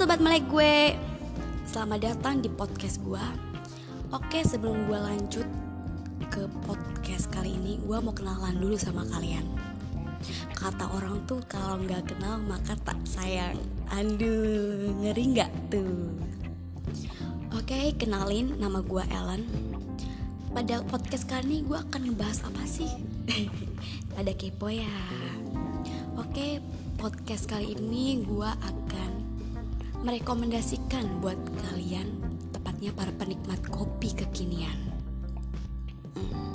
sobat melek gue. Selamat datang di podcast gue Oke sebelum gue lanjut ke podcast kali ini Gue mau kenalan dulu sama kalian. Kata orang tuh kalau nggak kenal maka tak sayang. Aduh ngeri nggak tuh? Oke kenalin nama gue Ellen. Pada podcast kali ini gue akan ngebahas apa sih? Pada kepo ya? Oke podcast kali ini gue akan merekomendasikan buat kalian, tepatnya para penikmat kopi kekinian. Hmm.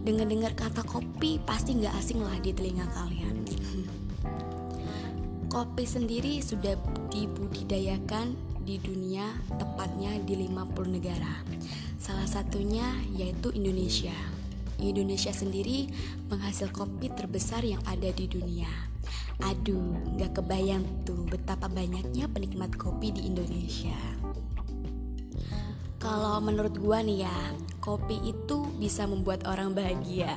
Dengar-dengar kata kopi pasti nggak asing lah di telinga kalian. kopi sendiri sudah dibudidayakan di dunia, tepatnya di 50 negara. Salah satunya yaitu Indonesia. Indonesia sendiri penghasil kopi terbesar yang ada di dunia Aduh, gak kebayang tuh betapa banyaknya penikmat kopi di Indonesia. Kalau menurut gua nih ya, kopi itu bisa membuat orang bahagia.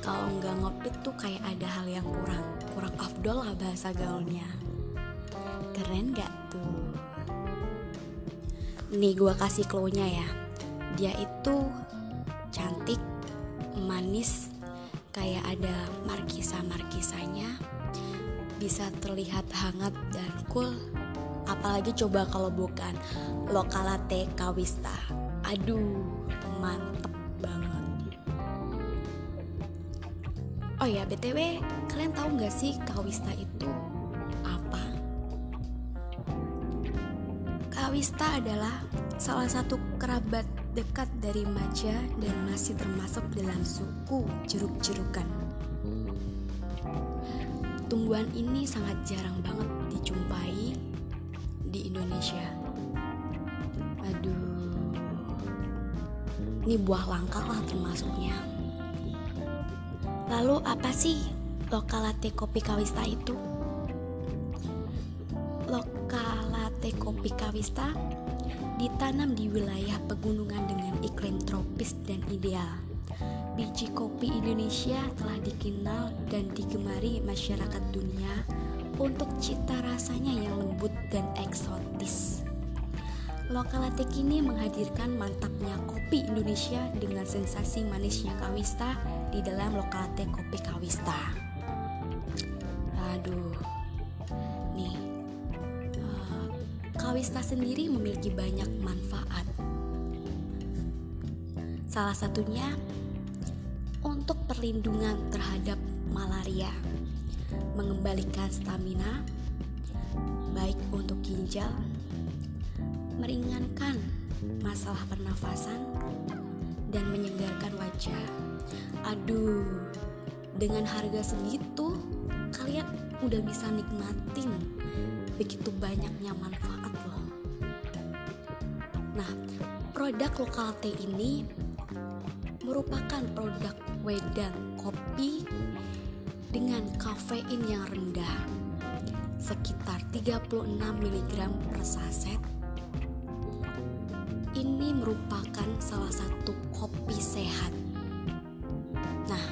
Kalau nggak ngopi tuh kayak ada hal yang kurang, kurang afdol lah bahasa gaulnya. Keren gak tuh? Nih gua kasih clue-nya ya. Dia itu cantik, manis, kayak ada markisa-markisanya bisa terlihat hangat dan cool apalagi coba kalau bukan lokalate kawista aduh mantep banget. Oh ya btw kalian tahu nggak sih kawista itu apa? Kawista adalah salah satu kerabat dekat dari Maja dan masih termasuk dalam suku jeruk-jerukan Tumbuhan ini sangat jarang banget dijumpai di Indonesia. Aduh, ini buah langka lah termasuknya. Lalu apa sih lokalate kopi kawista itu? Lokalate kopi kawista ditanam di wilayah pegunungan dengan iklim tropis dan ideal biji kopi Indonesia telah dikenal dan digemari masyarakat dunia untuk cita rasanya yang lembut dan eksotis. Lokalatek ini menghadirkan mantapnya kopi Indonesia dengan sensasi manisnya kawista di dalam lokalate kopi kawista. Aduh, nih, uh, kawista sendiri memiliki banyak manfaat. Salah satunya perlindungan terhadap malaria, mengembalikan stamina, baik untuk ginjal, meringankan masalah pernafasan, dan menyegarkan wajah. Aduh, dengan harga segitu, kalian udah bisa nikmatin begitu banyaknya manfaat loh. Nah, produk lokal teh ini merupakan produk wedang kopi dengan kafein yang rendah sekitar 36 mg per saset. Ini merupakan salah satu kopi sehat. Nah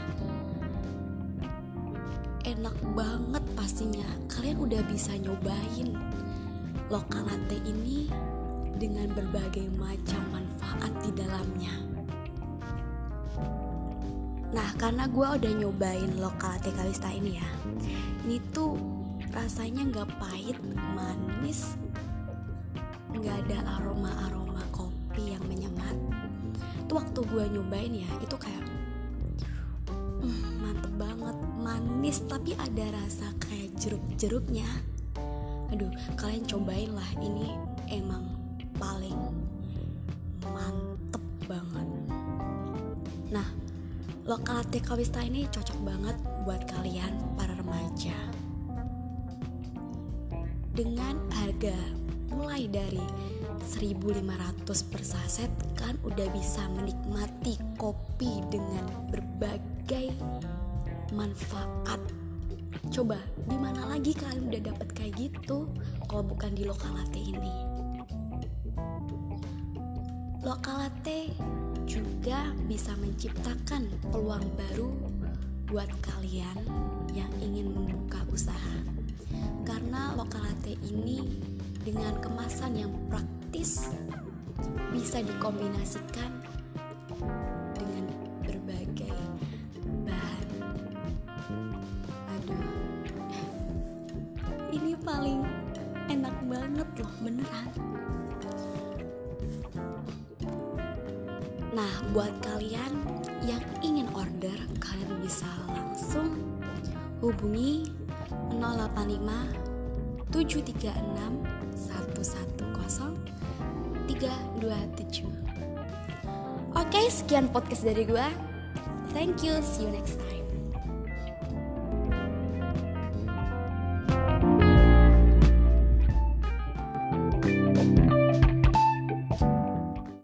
enak banget pastinya. Kalian udah bisa nyobain lokal latte ini dengan berbagai macam manfaat di dalamnya Nah karena gue udah nyobain lokal latte kalista ini ya Ini tuh rasanya gak pahit, manis Gak ada aroma-aroma kopi yang menyengat Itu waktu gue nyobain ya itu kayak hmm, Mantep banget, manis tapi ada rasa kayak jeruk-jeruknya. Aduh kalian cobain lah ini emang paling mantep banget. Nah Lokal TK Wista ini cocok banget buat kalian para remaja. Dengan harga mulai dari 1500 per saset kan udah bisa menikmati kopi dengan berbagai manfaat. Coba di mana lagi kalian udah dapat kayak gitu kalau bukan di lokal latte ini? Lokal latte juga bisa menciptakan peluang baru buat kalian yang ingin membuka usaha. Karena lokal latte ini dengan kemasan yang praktis bisa dikombinasikan dengan berbagai bahan. Aduh, ini paling enak banget loh, beneran. Nah, buat kalian yang ingin order, kalian bisa langsung hubungi 085 736 110 327. Oke, sekian podcast dari gua. Thank you, see you next time.